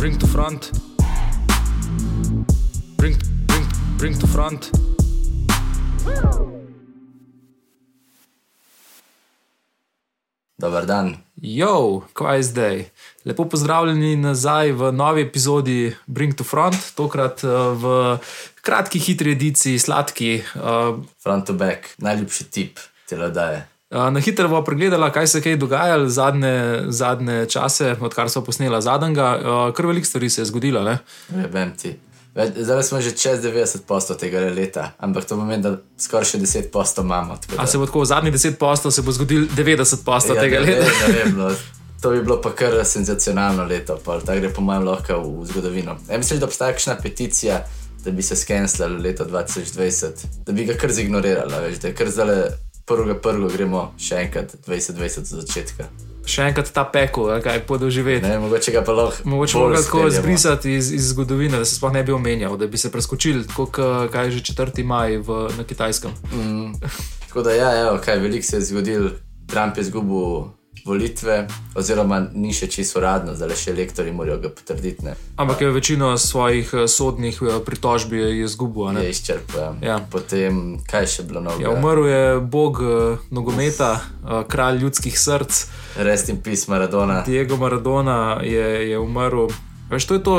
bring to front. Bring, bring, bring to front. Dobar dan. Jo, kaj je zdaj? Lepo pozdravljeni nazaj v novi epizodi Bring to Front, tokrat uh, v kratki, hitri ediciji, sladki. Uh, Front to back, najljubši tip telodaje. uh, na hitro bo pregledala, kaj se je dogajalo zadnje, zadnje čase, odkar smo posnela zadnjega. Uh, kar veliko stvari se je zgodilo. Ne? Ne vem ti. Zdaj smo že čez 90% tega leta, ampak to pomeni, da skoraj še 10% imamo. tako A da- se bo tako v zadnjih 10 postov, se bo zgodil 90 postov Ja, tega ne leta. vem, ne vem, no. To bi bilo pa kar senzacionalno leto, tako gre po mojem lahko v zgodovino. Ja, mislim, da obstaja kakšna peticija, da bi se skenslalo leto 2020, da bi ga kar zignorirala, veš, da je kar zdaj prvega prvega gremo še enkrat 2020 za začetka. Še enkrat ta pekel, kaj podoživeti. Ne, mogoče ga pa lahko. Mogoče tako speljemo. izbrisati iz, iz zgodovine, da se sploh ne bi omenjal, da bi se preskočili, kot kaj je že 4. maj v, na kitajskem. Tako da, ja, evo, kaj veliko se je zgodil, Trump je izgubil volitve, oziroma ni še čisto uradno, zdaj le še elektori morajo ga potrditi. Ne. Ampak je večino svojih eh, sodnih eh, pritožb je izgubil. Je izčrpal. Ja. Potem, kaj še bilo novega? Ja, umrl je bog eh, nogometa, eh, kralj ljudskih src, Rest in peace Maradona. Diego Maradona je, je umrl. Veš, to je to,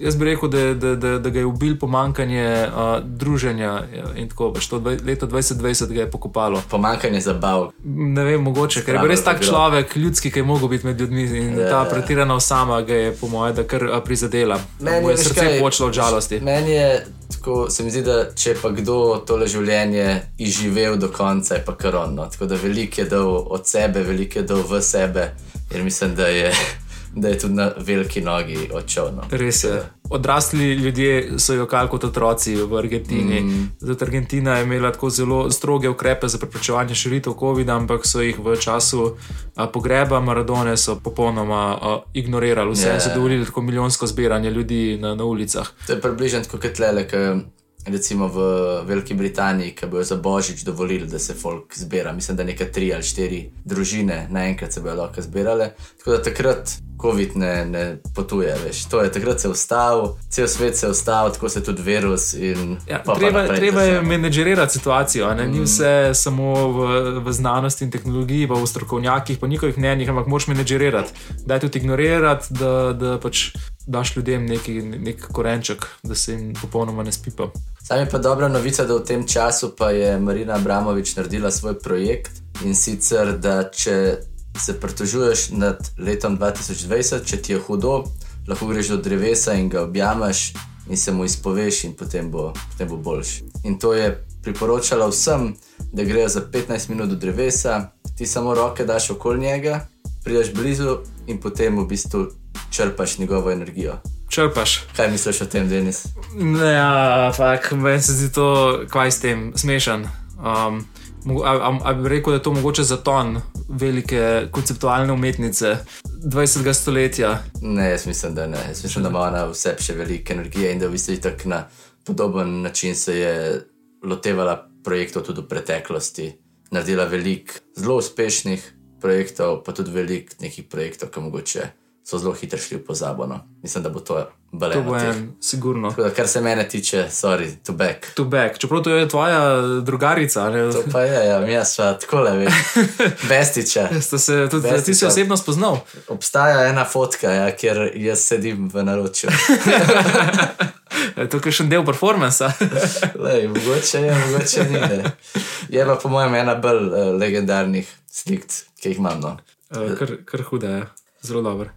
jaz bi rekel, da, da, da, da ga je ubil pomankanje uh, druženja ja, in tako. Veš, to dvaj- leto 2020 ga je pokopalo. Pomankanje zabav. Ne vem, mogoče, ker je bil res tak bilo. človek, ljudski, ki je mogel biti med ljudmi in Ja, ta ja. pretirana osama ga je, po mojem, da kar a, prizadela. Meni Mu je srce kaj, počelo od žalosti. Meni je tako, se mi zdi, da če pa kdo tole življenje izživel do konca, je pa kar on. No. Tako da veliko je dal od sebe, veliko je dal v sebe, in mislim, da je, da je tudi na veliki nogi odšel. No. Res je. Odrasli ljudje so jo kal kot otroci v Argentini. Mm. Zato Argentina je imela tako zelo stroge ukrepe za preprečevanje širitev COVID-a, ampak so jih v času a, pogreba Maradone popolnoma a, ignorirali. Vse Ja. yeah. so dovolili tako milijonsko zbiranje ljudi na, na ulicah. To je približno tako kot tlele, ki recimo v Veliki Britaniji, ki bojo za božič dovolili, da se folk zbira. Mislim, da nekaj tri ali štiri družine naenkrat se bojo lahko zbirale. Tako da takrat COVID ne, ne potuje, veš. To je takrat se ustavil, cel svet se je ustavil, tako se tudi virus. Ja, pa treba, naprej treba je menedžerirati situacijo. Mm. Ni vse samo v, v znanosti in tehnologiji, pa v strokovnjakih, pa njihovih mnenjih, ampak moš menedžerirati. Daj tudi ignorirati, da, da pač daš ljudem neki, nek korenček, da se jim popolnoma ne spipa. Sam je pa dobra novica, da v tem času pa je Marina Abramovič naredila svoj projekt in sicer, da če se pritožuješ nad letom 2020, če ti je hudo, lahko greš do drevesa in ga objameš in se mu izpoveš, in potem bo, potem bo boljši. In to je priporočala vsem, da grejo za 15 minut do drevesa, ti samo roke daš okoli njega, prideš blizu in potem v bistvu črpaš njegovo energijo. Črpaš. Kaj misliš o tem, Denis? Ne, ja, fak, meni se zdi to, kaj s tem, smešen. Um, a, a, a bi rekel, da je to mogoče zaton velike konceptualne umetnice 20. stoletja. Ne, jaz mislim, da ne. Jaz mislim, da ima ona vse še veliko energije in da v bistvu tako na podoben način se je lotevala projektov tudi v preteklosti. Naredila veliko zelo uspešnih projektov, pa tudi veliko nekih projektov, ki mogoče so zelo hitro šli v pozabo. No. Mislim, da bo to To baleno. bo teh. en, sigurno. Tako da, kar se mene tiče, sorry, to back. To back. Čeprav to je tvoja drugarica. Ne? To pa je, ja, mi smo tako le, veš, bestiča. Sta se, tudi, Besti ti si osebno spoznal. Obstaja ena fotka, ja, kjer jaz sedim v naročju. Je to je še en del performansa. Lej, mogoče je, mogoče ni. Ne. Je pa po mojem ena bolj uh, legendarnih slik, ki jih imam. No. Eh, kar, kar huda je, zelo dobro.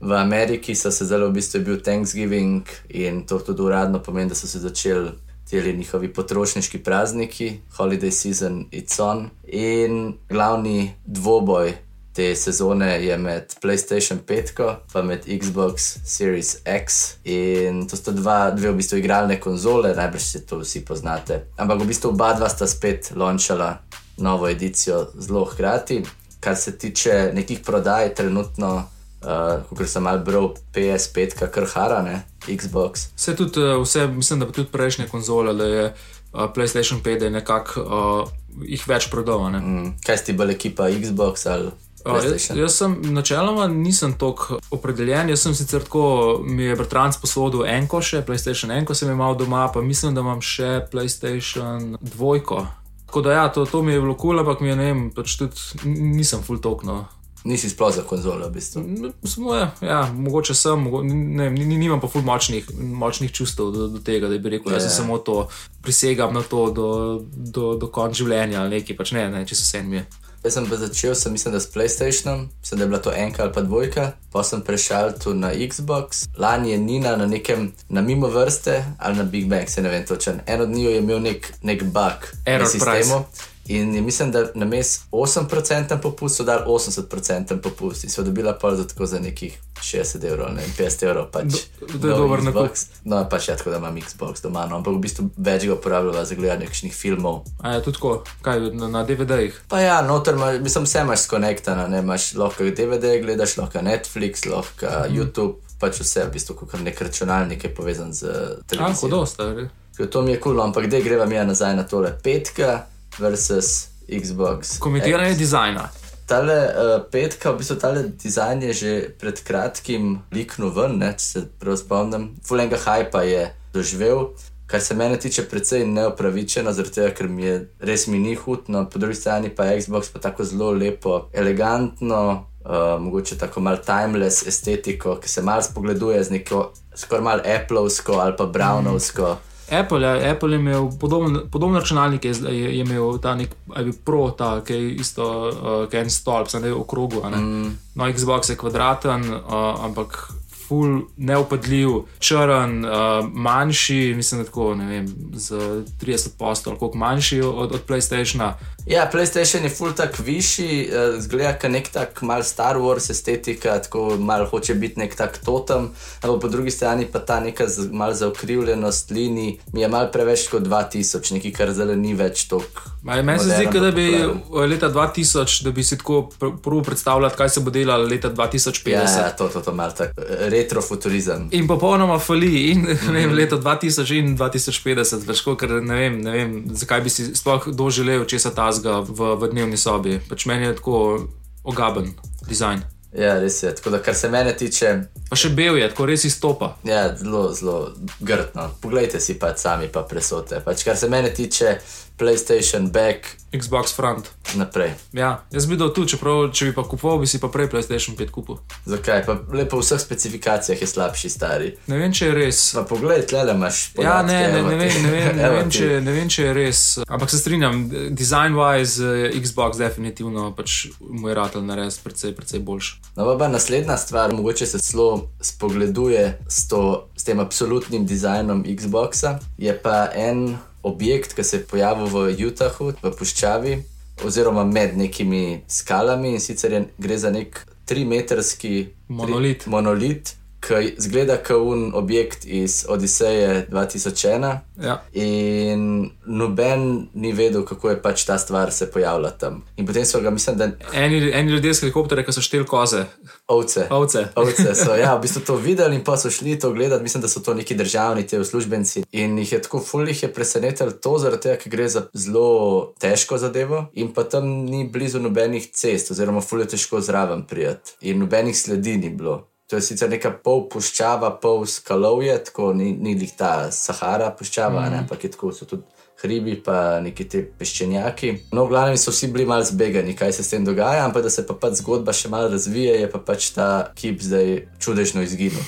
V Ameriki so se zelo v bistvu je bil Thanksgiving in to tudi uradno pomeni, da so se začeli ti njihovi potrošniški prazniki, holiday season, it's on. In glavni dvoboj te sezone je med PlayStation 5 in med Xbox Series X. In to sta dva, dve v bistvu igralne konzole, najbrž se to vsi poznate. Ampak v bistvu oba dva sta spet launčala novo edicijo zelo hkrati. Kar se tiče nekih prodaj, trenutno, uh, kot sem mal bral, PS5, kar hara, ne, Xbox. Vse tudi, eh, vse, mislim, da pa tudi prejšnje konzole, da je uh, PlayStation 5 da je nekako uh, jih več prodal. Mm, kaj si bolj ekipa Xbox ali A, Jaz, jaz sem načeloma nisem tako opredeljen. Jaz sem sicer tako, mi je bratranc posodil enko še, PlayStation 1, ko sem imel doma, pa mislim, da imam še PlayStation 2. Tako da ja, to, to mi je bilo kul, cool, ampak mi je ne vem, pač tudi nisem full tokno. Nisi sploh za konzole, v bistvu. Samo, ja, ja, mogoče sem, mogo, ne, nimam pa ful močnih, močnih čustev do, do tega, da bi rekel, da ja, yeah. samo to prisegam na to do, do, do konca življenja ali nekaj, pač ne, ne če se vse mi je. Jaz sem začel, sem mislim, da s PlayStationom, mislim, da je bila to enka ali pa dvojka, pa sem prešel tu na Xbox. Lani je Nina na nekem, na mimo vrste ali na Big Bang, se ne vem točen. En od njih je imel nek, nek bug v sistemu. Price. In je, mislim, da na mest 8% popust so dali 80% popust in so dobila pa za tako za nekih 60 evrov, ne 50 evrov. Pač to je dober na Xbox. No, pač je tako, da imam Xbox doma, no, ampak v bistvu več ga uporabljam za gledanje nekih filmov. A je to tako, kaj na, na DVD-jih? Pa ja, noter, ma, mislim, vse imaš skonektano, ne imaš lahko DVD, gledaš lahko Netflix, lahko mm. YouTube, pač vse v bistvu, kot nek računalnik je povezan z televizijo. Ah, hudo, stari. To mi je kul, cool, ampak kde greva mi nazaj na tole petka versus Xbox. Komentiranje X. dizajna. Tale uh, petka, v bistvu tale dizajn je že pred kratkim liknil ven, ne, če se prav spomnim. Fulenga hypa je doživel, kar se mene tiče precej neopravičeno, zaradi tega, ker mi je res mi ni hud, no po drugi strani pa je Xbox pa tako zelo lepo, elegantno, uh, mogoče tako mal timeless estetiko, ki se mal spogleduje z neko skoraj mal Appleovsko ali pa Brownovsko. Mm. Apple, ja, Apple je imel podoben, podoben računalnik, je, je, je imel ta nek Pro, ta, ki je isto, uh, ki je en stolp, zdaj v krogu. Mm. No, Xbox je kvadraten, uh, ampak ful, neupadljiv, črn, uh, manjši, mislim, da tako, ne vem, z 30 postov, koliko manjši od, od PlayStationa. Ja, PlayStation je ful tak višji, uh, zgleda kot nek tak mal Star Wars estetika, tako mal hoče biti nek tak totem, ampak po drugi strani pa ta neka z, mal zaokrivljenost linij mi je mal preveč kot 2000, nekaj, kar zdaj ni več tok. Meni se zdi, da bi leta 2000, da bi si tako prvo predstavljal, kaj se bo delalo leta 2050. Ja, ja to, to, to mal tako retrofuturizem. In popolnoma fali, in mm -hmm. vem, leta 2000 in 2050, več kot ne vem, ne vem, zakaj bi si sploh doživel česa tazga v, v dnevni sobi. Pač meni je tako ogaben dizajn. Ja, res je. Tako da, kar se mene tiče. Pa še bel je, tako res izstopa. Ja, zelo, zelo grdno. Poglejte si pa sami, pa presote. Pač, kar se mene tiče, PlayStation back, Xbox front. Naprej. Ja, jaz bi dal tu, čeprav če bi pa kupoval, bi si pa prej PlayStation 5 kupil. Zakaj? Pa lepo v vseh specifikacijah je slabši stari. Ne vem, če je res. Pa poglej, tle le imaš. Podatke, ja, ne, ne, ne, vem, ne, vem, ne, vem, če, ne vem, če je res. Ampak se strinjam, design-wise Xbox definitivno pač moj ratelj nares precej, precej boljši. No, pa naslednja stvar, mogoče se celo spogleduje s, to, s tem absolutnim dizajnom Xboxa, je pa en objekt, ki se je pojavil v Utahu, v puščavi, oziroma med nekimi skalami in sicer je, gre za nek trimetrski monolit. Tri, monolit ki zgleda kot un objekt iz Odiseje 2001. Ja. In noben ni vedel, kako je pač ta stvar se pojavila tam. In potem so ga, mislim, da. Eni, eni ljudje z helikopterja, ki so šteli koze. Ovce. Ovce. Ovce so ja, v bistvu to videli in pa so šli to gledati. Mislim, da so to neki državni, te uslužbenci. In jih je tako fulih je presenetilo to, zaradi tega, ker gre za zelo težko zadevo. In pa tam ni blizu nobenih cest, oziroma fulih je težko zraven prijeti. In nobenih sledi ni bilo. To je sicer neka pol puščava, pol skalovje, tako ni, ni lih ta Sahara puščava, mm. ne, ampak je tako so tudi hribi, pa neki ti peščenjaki. No, v glavnem so vsi bili mal zbegani, kaj se s tem dogaja, ampak da se pa pač zgodba še malo razvije, je pa pač ta kip zdaj čudežno izginil.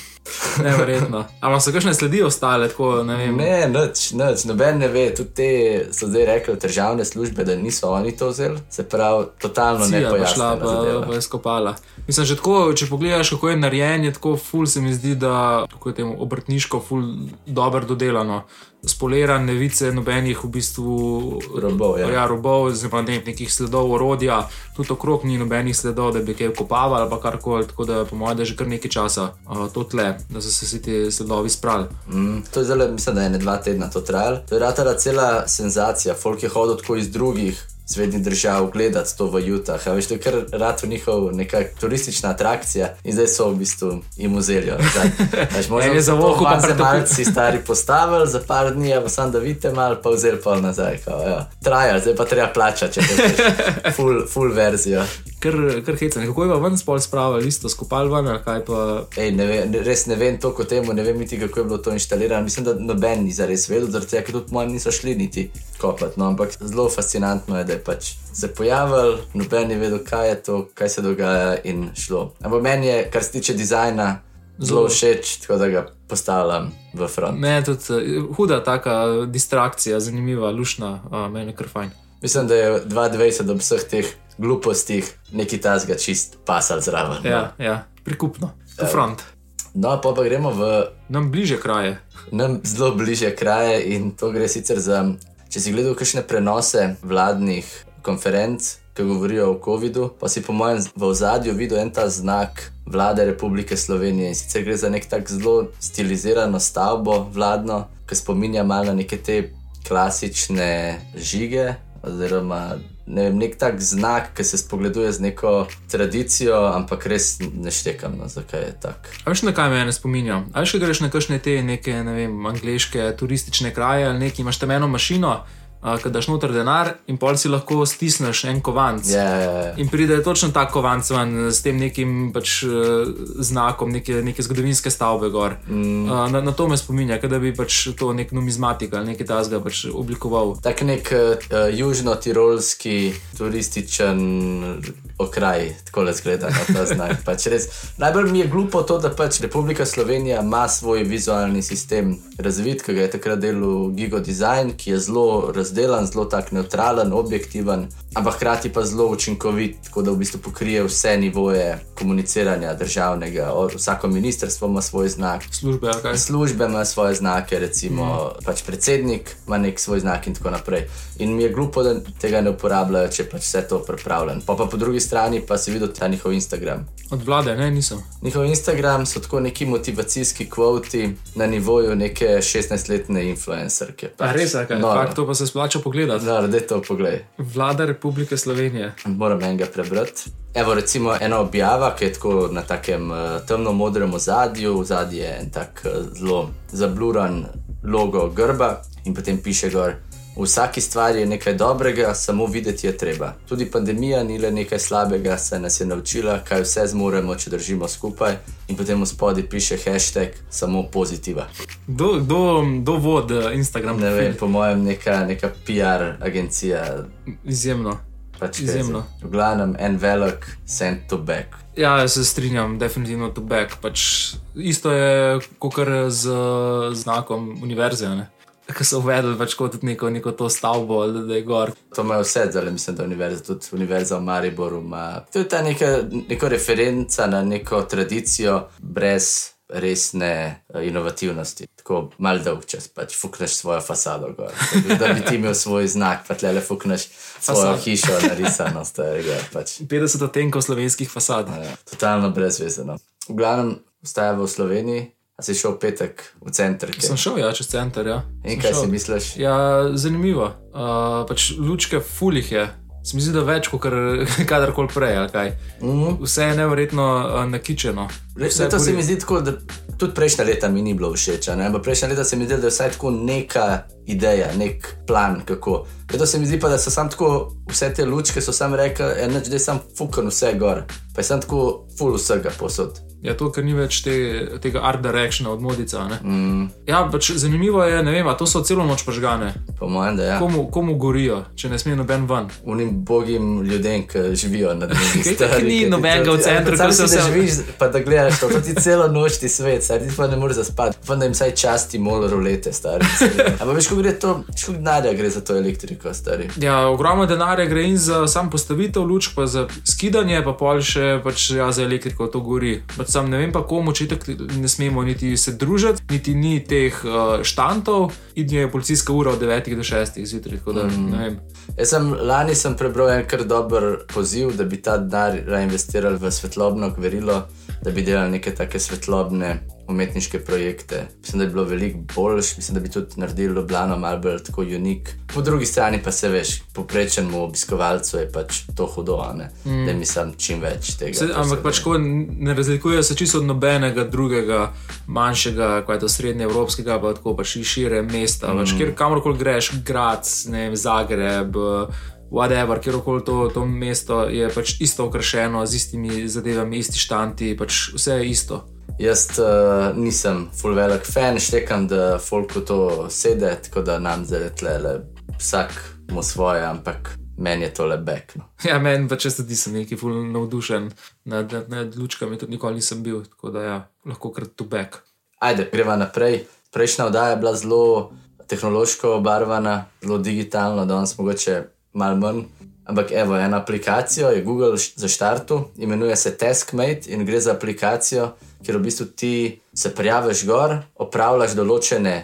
Neverjetno. Ampak so kakšne sledi ostale? Tako, ne, ne, noč, noč, noben ne ve. Tudi te so zdaj rekli državne službe, da niso oni to vzeli. Se pravi, totalno ne pojasnila. Šla pa je skopala. Mislim, že tako, če pogledaš, kako je narejen, je tako ful se mi zdi, da je temu obrtniško ful dobro dodelano. Spolirane vice, nobenih v bistvu robov, ja. Ja, robov zelo ne, nekih sledov orodja, tudi okrog ni nobenih sledov, da bi kaj kopavali ali karkoli. Tako da, po mojem, da je že kar nekaj časa uh, to tle, da so se vsi ti sledovi spravili. Mm, to je zelo, mislim, da je ne dva tedna to trajalo. To je ratala cela senzacija. Folk je hodil tako iz drugih svetnih držav gledati to v Utah. Veš, to je kar rad v njihov neka turistična atrakcija in zdaj so v bistvu jim vzeli. Možno je za vohu, pa se malci stari postavili za par dni, pa sam da vidite mal, pa vzeli pol nazaj. Kao, ja. Trajal, zdaj pa treba plačati, če te full, full verzijo. Kar, kar hecam. Kako je pa ven spol spravil, isto skupal ven, ali kaj pa. Ej, ne ve, ne, res ne vem toliko o tem, ne vem niti kako je bilo to inštalirano. Mislim, da noben ni zares vedel, zaradi tega, ker tudi moji niso šli niti kopati. No, ampak zelo fascinantno je, da je pač se pojavil, noben ni vedel, kaj je to, kaj se dogaja in šlo. Ampak meni je, kar se tiče dizajna, zelo všeč, tako da ga postavljam v front. Me je tudi eh, huda taka distrakcija, zanimiva, lušna, uh, meni je kar fajn. Mislim, da je 22 ob vseh teh glupostih neki tasga čist pasal zraven. no. Ja, ja, prikupno, to front. No, pa pa gremo v Nam bliže kraje. nam zelo bliže kraje in to gre sicer za, če si gledal kakšne prenose vladnih konferenc, ki govorijo o COVID-u, pa si po mojem v ozadju videl en ta znak vlade Republike Slovenije in sicer gre za nek tak zelo stilizirano stavbo vladno, ki spominja malo na neke te klasične žige. Oziroma, ne vem, nek tak znak, ki se spogleduje z neko tradicijo, ampak res ne štekam, no, zakaj je tako. Veš, na kaj me ne spominja? Veš, ko greš na kakšne te neke, ne vem, angliške turistične kraje ali nekaj, imaš tam eno mašino, ki daš noter denar in pol si lahko stisneš en kovanc. Ja, ja, ja. In pride točno ta kovanc ven s tem nekim pač, uh, znakom, neke, neke zgodovinske stavbe gor. Mm. Uh, na, na to me spominja, da bi pač to nek numizmatik ali nekaj tasga pač oblikoval. Tak nek uh, južno-tirolski turističen okraj, tako le zgleda na ta znak. Pač res, najbolj mi je glupo to, da pač Republika Slovenija ima svoj vizualni sistem razvit, ki ga je takrat delal Gigo Design, ki je zelo razdelan, zelo tak neutralen, objektiven, ampak hkrati pa zelo učinkovit, tako da v bistvu pokrije vse nivoje komuniciranja državnega. O, vsako ministrstvo ima svoj znak, Službe, kaj. Službe ima svoje znake, recimo mm. pač predsednik ima nek svoj znak in tako naprej. In mi je glupo, da tega ne uporabljajo, če pač vse to pripravljen. Pa, pa po drugi strani pa si videl ta njihov Instagram. Od vlade, ne, nisem. Njihov Instagram so tako neki motivacijski kvoti na nivoju neke 16-letne influencerke. A res, kaj? No, Fakt, to pa se splača pogledati. no, da je to pogled. Vlada Republike Slovenije. Moram enega prebrati. Evo, recimo, ena objava, ki je tako na takem uh, temno-modrem ozadju, zadnji je en tak uh, zelo zabluran logo grba in potem piše gor. V vsaki stvari je nekaj dobrega, samo videti je treba. Tudi pandemija ni le nekaj slabega, saj nas je naučila, kaj vse zmoremo, če držimo skupaj. In potem v spodaj piše hashtag samo pozitiva. Kdo, kdo, kdo vod eh, Instagram? Ne vem, po mojem, neka, neka PR agencija. Izjemno. Pač kaj Izjemno. zdaj? V glavnem, en velik send to back. Ja, se strinjam, definitivno to back. Pač isto je kot z znakom univerze. Ne? Ki so uvedli pač kot neko, neko to stavbo, da, da je gor. To ima vse, zdaj mislim, da univerza, tudi univerza v Mariboru ima. To je ta neka, neka referenca na neko tradicijo brez resne uh, inovativnosti. Tako mal dolg čas, pač fukneš svojo fasado gor. Da bi- ti imel svoj znak, pa tle le fukneš svojo Fasado. hišo narisano, starega. Pač. 50 odtenkov slovenskih fasad. Ja, totalno brezvezeno. V glavnem, ostajamo v Sloveniji, a si šel v petek v center. kje? Sem šel ja, čez center. Ja. In Sem kaj šel. si misliš? Ja, zanimivo. Uh, pač lučke fulih je. Se mi zdi, da več kot kadarkoli prej. kaj. Mhm. Vse je nevrjetno uh, nakičeno. Vse to se mi zdi tako, da tudi prejšnja leta mi ni bilo všeč. prejšnja leta se mi zdi, da je vsaj tako neka ideja, nek plan, kako. Leto se mi zdi pa, da so sam tako, vse te lučke so sam rekli, ja, neč, da je sam fukan vse gor. Pa je sam tako full vsega posod. Ja, to, ker ni več te, tega art directiona od modica. Mm. Ja, pač zanimivo je, ne vem, to so celo noč požgane. Po mojem, da je. Ja. Komu, komu gorijo, če ne sme noben ven? Unim bogim ljudem, ki živijo na dnevni Kaj ni nobenega v centru, ki ko se se vse- živiš, pa da gledaš to, to ti celo noč ti svet, saj ti pa ne moreš zaspati. Pa da jim saj časti mol rolete, stari. Ampak veš, ko gre to, koliko denarja gre za to elektriko, stari. Ja, ogromno denarja gre in za sam postavitev lučk, pa za skidanje, pa pol še pač, ja, za elektriko to gori. Pač sam ne vem pa komu, če tako ne smemo niti se družiti, niti ni teh uh, štantov, in je policijska ura od 9 do 6 zjutraj. Da, mm. Jaz sem lani sem prebral en kar dober poziv, da bi ta denar reinvestirali v svetlobno gverilo, da bi delali neke take svetlobne umetniške projekte. Mislim, da je bilo veliko boljš, mislim, da bi tudi naredili Ljubljano malo bolj tako unik. Po drugi strani pa se veš, poprečnemu obiskovalcu je pač to hudo, mm. da mi sam čim več tega. Se, ampak pač ko ne razlikuje se čisto od nobenega drugega manjšega, kot je to srednje evropskega, pa tako pač šire mesta. Mm. Pač, kjer kamorkoli greš, grad, ne vem, Zagreb. whatever, kjerkoli to, to mesto je pač isto okrašeno z istimi zadevami, isti štanti, pač vse je isto. Jaz uh, nisem full velik fan, štekam, da folko to sede, tako da nam zdaj tle, vsak mu svoje, ampak meni je to le bek. No. Ja, meni pa če tudi sem neki full navdušen nad, nad, nad lučkami, tudi nikoli nisem bil, tako da ja, lahko krat tu bek. Ajde, greva naprej. Prejšnja oddaja je bila zelo tehnološko obarvana, zelo digitalna, danes mogoče malo manj. Ampak evo, ena aplikacija je Google za štartu, imenuje se Taskmate in gre za aplikacijo, kjer v bistvu ti se prijaviš gor, opravljaš določene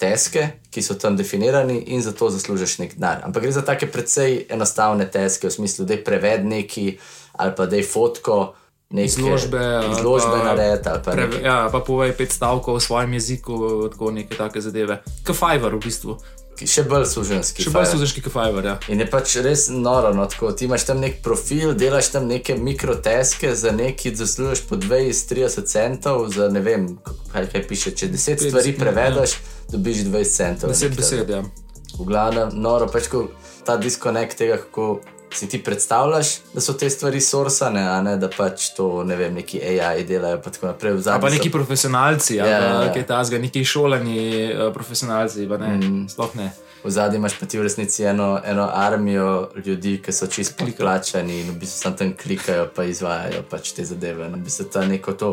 teske, ki so tam definirani in za to zaslužiš nek denar. Ampak gre za take precej enostavne teske, v smislu, da je preved neki ali pa da je fotko. Izložbe, izložbe narediti. Pre, ja, pa povej pet stavkov v svojem jeziku, tako neke take zadeve. Kot Fiverr v bistvu. Še bolj služenski. Še bolj služenski kot Fiverr. Ja. In je pač res noro. No, tako, ti imaš tam nek profil, delaš tam neke mikroteske za neki, zaslužiš po 20-30 centov, za ne vem, kaj, kaj piše. Če 10 stvari prevedeš, ja. dobiš 20 centov. 10 besed, ja. V glavnem, noro, pač ko ta diskonekt tega, kako si ti predstavljaš, da so te stvari sorsane, a ne da pač to ne vem, neki AI delajo. Pa, pa neki so... profesionalci, ja, ja, ki je ta zga, neki šolani uh, profesionalci, pa ne, mm. sploh ne. V zadnji imaš pa ti v resnici eno, eno armijo ljudi, ki so čisto plačani in v bistvu samo tam klikajo, pa izvajajo pač te zadeve. No, v bistvu ta neko to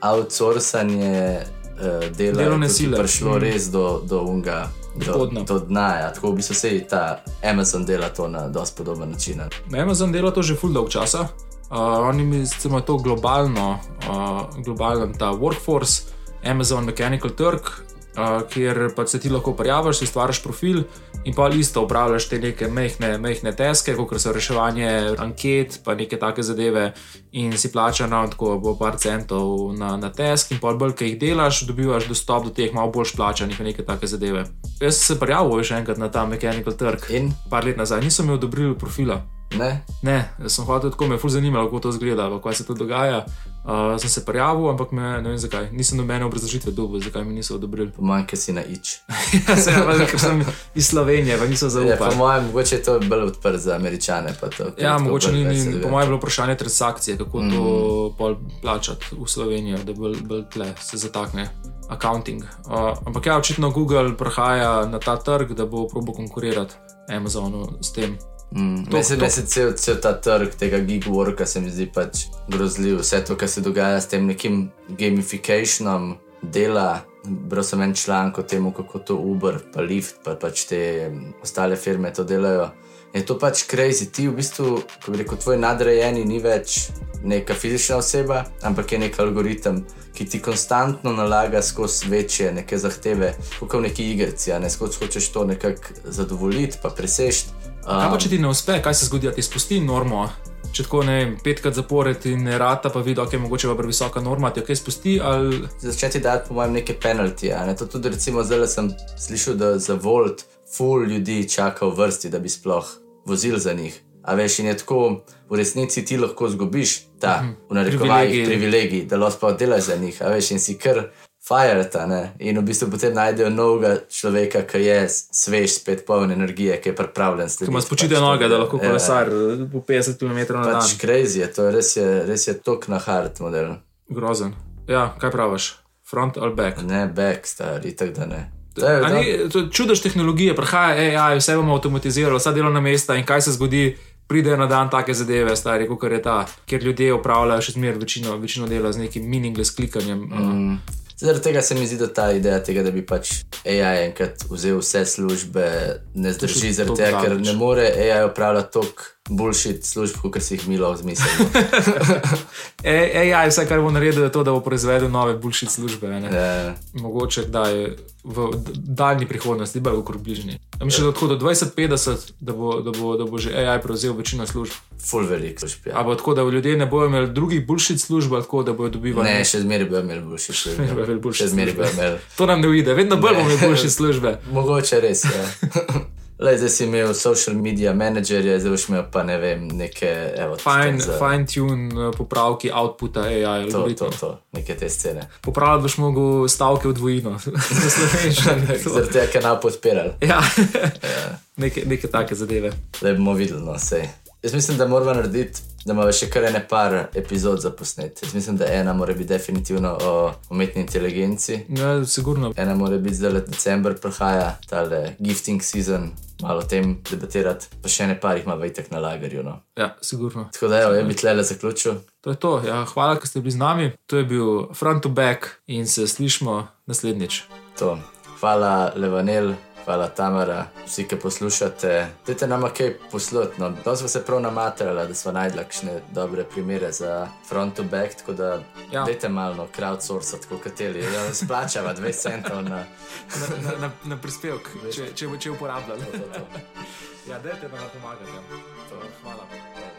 outsourcanje uh, dela, delovne sile. Prišlo mm. res do, do unga do, do dna. Ja. Tako bi se vse ta Amazon dela to na dosti podoben način. Amazon dela to že full dolg časa. Uh, oni je to globalno, uh, globalen ta workforce, Amazon Mechanical Turk, uh, kjer pa se ti lahko prijaviš, si stvariš profil in pa isto upravljaš te neke mehne, mehne teske, kot so reševanje anket, pa neke take zadeve, in si plačano tako bo par centov na, na tesk, in pa bolj, ki jih delaš, dobivaš dostop do teh malo bolj plačanih, neke take zadeve. Jaz sem se prijavil še enkrat na ta Mechanical Turk in par let nazaj, nisem imel odobril profila. Ne, ne sem hotel tako, me je fuz zanimalo, kako to zgleda, kaj se to dogaja. Uh, sem se prijavil, ampak me, ne vem zakaj. Nisem nobene obrazložitve dobil, zakaj mi niso odobrili. Pomanjka si na ič. ja, se, pa, ker sem iz Slovenije, pa niso zaupali. Ja, po mojem, mogoče je to bolj odprt za američane. To, ja, mogoče ni, ni po mojem bilo vprašanje transakcije, kako mm. to plačati v Slovenijo, da bolj, bolj tle se zatakne. Accounting. Uh, ampak ja, očitno Google prihaja na ta trg, da bo probo konkurirati Amazonu s tem. Mm, Mislim, da se cel, cel ta trg tega gigworka se mi zdi pač grozljiv. Vse to, kar se dogaja s tem nekim gamifikationom dela. Bral sem en članek o tem, kako to Uber, pa Lyft, pa pač te ostale firme to delajo. Je to pač crazy. Ti v bistvu, ko bi rekel, tvoj nadrejeni ni več neka fizična oseba, ampak je nek algoritem, ki ti konstantno nalaga skozi večje neke zahteve, kot v neki igrici, a ne skozi hočeš to nekako zadovoljiti, pa presežeti. Kaj pa če ti ne uspe, kaj se zgodi, da ti spusti normo? Če tako ne vem, petkrat zapored in ne rata, pa vidi, da okay, je mogoče pa previsoka norma, ti kaj spusti. Ali... Začeti dati, po mojem, neke penaltije. Ne? To tudi, recimo, zdaj sem slišal, da za Volt full ljudi čaka v vrsti, da bi sploh vozil za njih. A veš, in je tako, v resnici ti lahko zgubiš ta, mhm. v narekovajih, privilegij, da lahko delaš za njih. A veš, in si kar Fireta, ne? in v bistvu potem najdejo novega človeka, ki je svež, spet poln energije, ki je pripravljen slediti. Ima spočite pač, noge, da lahko kolesar ja, po 50 km na dan. Pač crazy je, to je res je, res je tok na hard model. Grozen. Ja, kaj praviš? Front ali back? Ne, back, stari, tako da ne. Čudež tehnologije, prihaja AI, vse bomo avtomatizirali, vsa delovna mesta in kaj se zgodi. Pridejo na dan take zadeve, stari, kot je ta, kjer ljudje upravljajo še zmeraj večino, večino dela z nekim meaningless klikanjem. Mm. Zaradi tega se mi zdi, da ta ideja, tega, da bi pač AI enkrat vzel vse službe, ne zdrži, zaradi tega, ker ne more AI upravljati toliko boljših služb, kot si jih mi lahko zmislimo. AI, vse kar bo naredil, je to, da bo proizvedel nove boljše službe. Ja. Mogoče da je v daljni prihodnosti, bolj kot bližnji. Mislim, da do 2050, da bo, da, bo, da bo že AI prevzel večino služb. Full velik služb. Ja. Ampak tako, da ljudje ne bodo imeli drugih boljših služb, tako da bodo dobivali. Ne, še zmeraj bodo imeli boljše službe. Še zmeraj bodo imeli. To nam ne uide, vedno bolj bomo imeli boljše službe. Mogoče res. Ja. Le, zdaj si imel social media menedžerje, zdaj boš imel pa ne vem, neke evo, Fine, za- fine tune, popravki outputa AI. To, to, algoritma. to, neke te scene. Popravljati boš mogel stavke v dvojino, za slovenščino. Zaradi tega, ker nam podpirali. Ja, neke, neke take zadeve. Da bomo videli, no, sej. Jaz mislim, da moramo narediti, da imamo še kar ene par epizod za posnet. Jaz mislim, da ena mora biti definitivno o umetni inteligenci. Ja, sigurno. Ena mora biti zdaj decembr, prihaja tale gifting season, malo o tem debatirati, pa še ne par jih ima vajtek na lagerju. No. Ja, sigurno. Tako da, evo, jaz bi tlele zaključil. To je to. Ja, hvala, da ste bili z nami. To je bil front to back in se slišmo naslednjič. To. Hvala, Levanel, hvala, Tamara, vsi, ki poslušate. Dajte nam kaj poslušati. No. Danes smo se prav namatrali, da smo najdli kakšne dobre primere za front to back, tako da Ja. dajte malo no, crowdsourcati, kot kateri. Ja, splačava 2 centov na Na, na, na, na prispevek, če, če če to. Ja, dajte nam pomagati. Ja. To, hvala.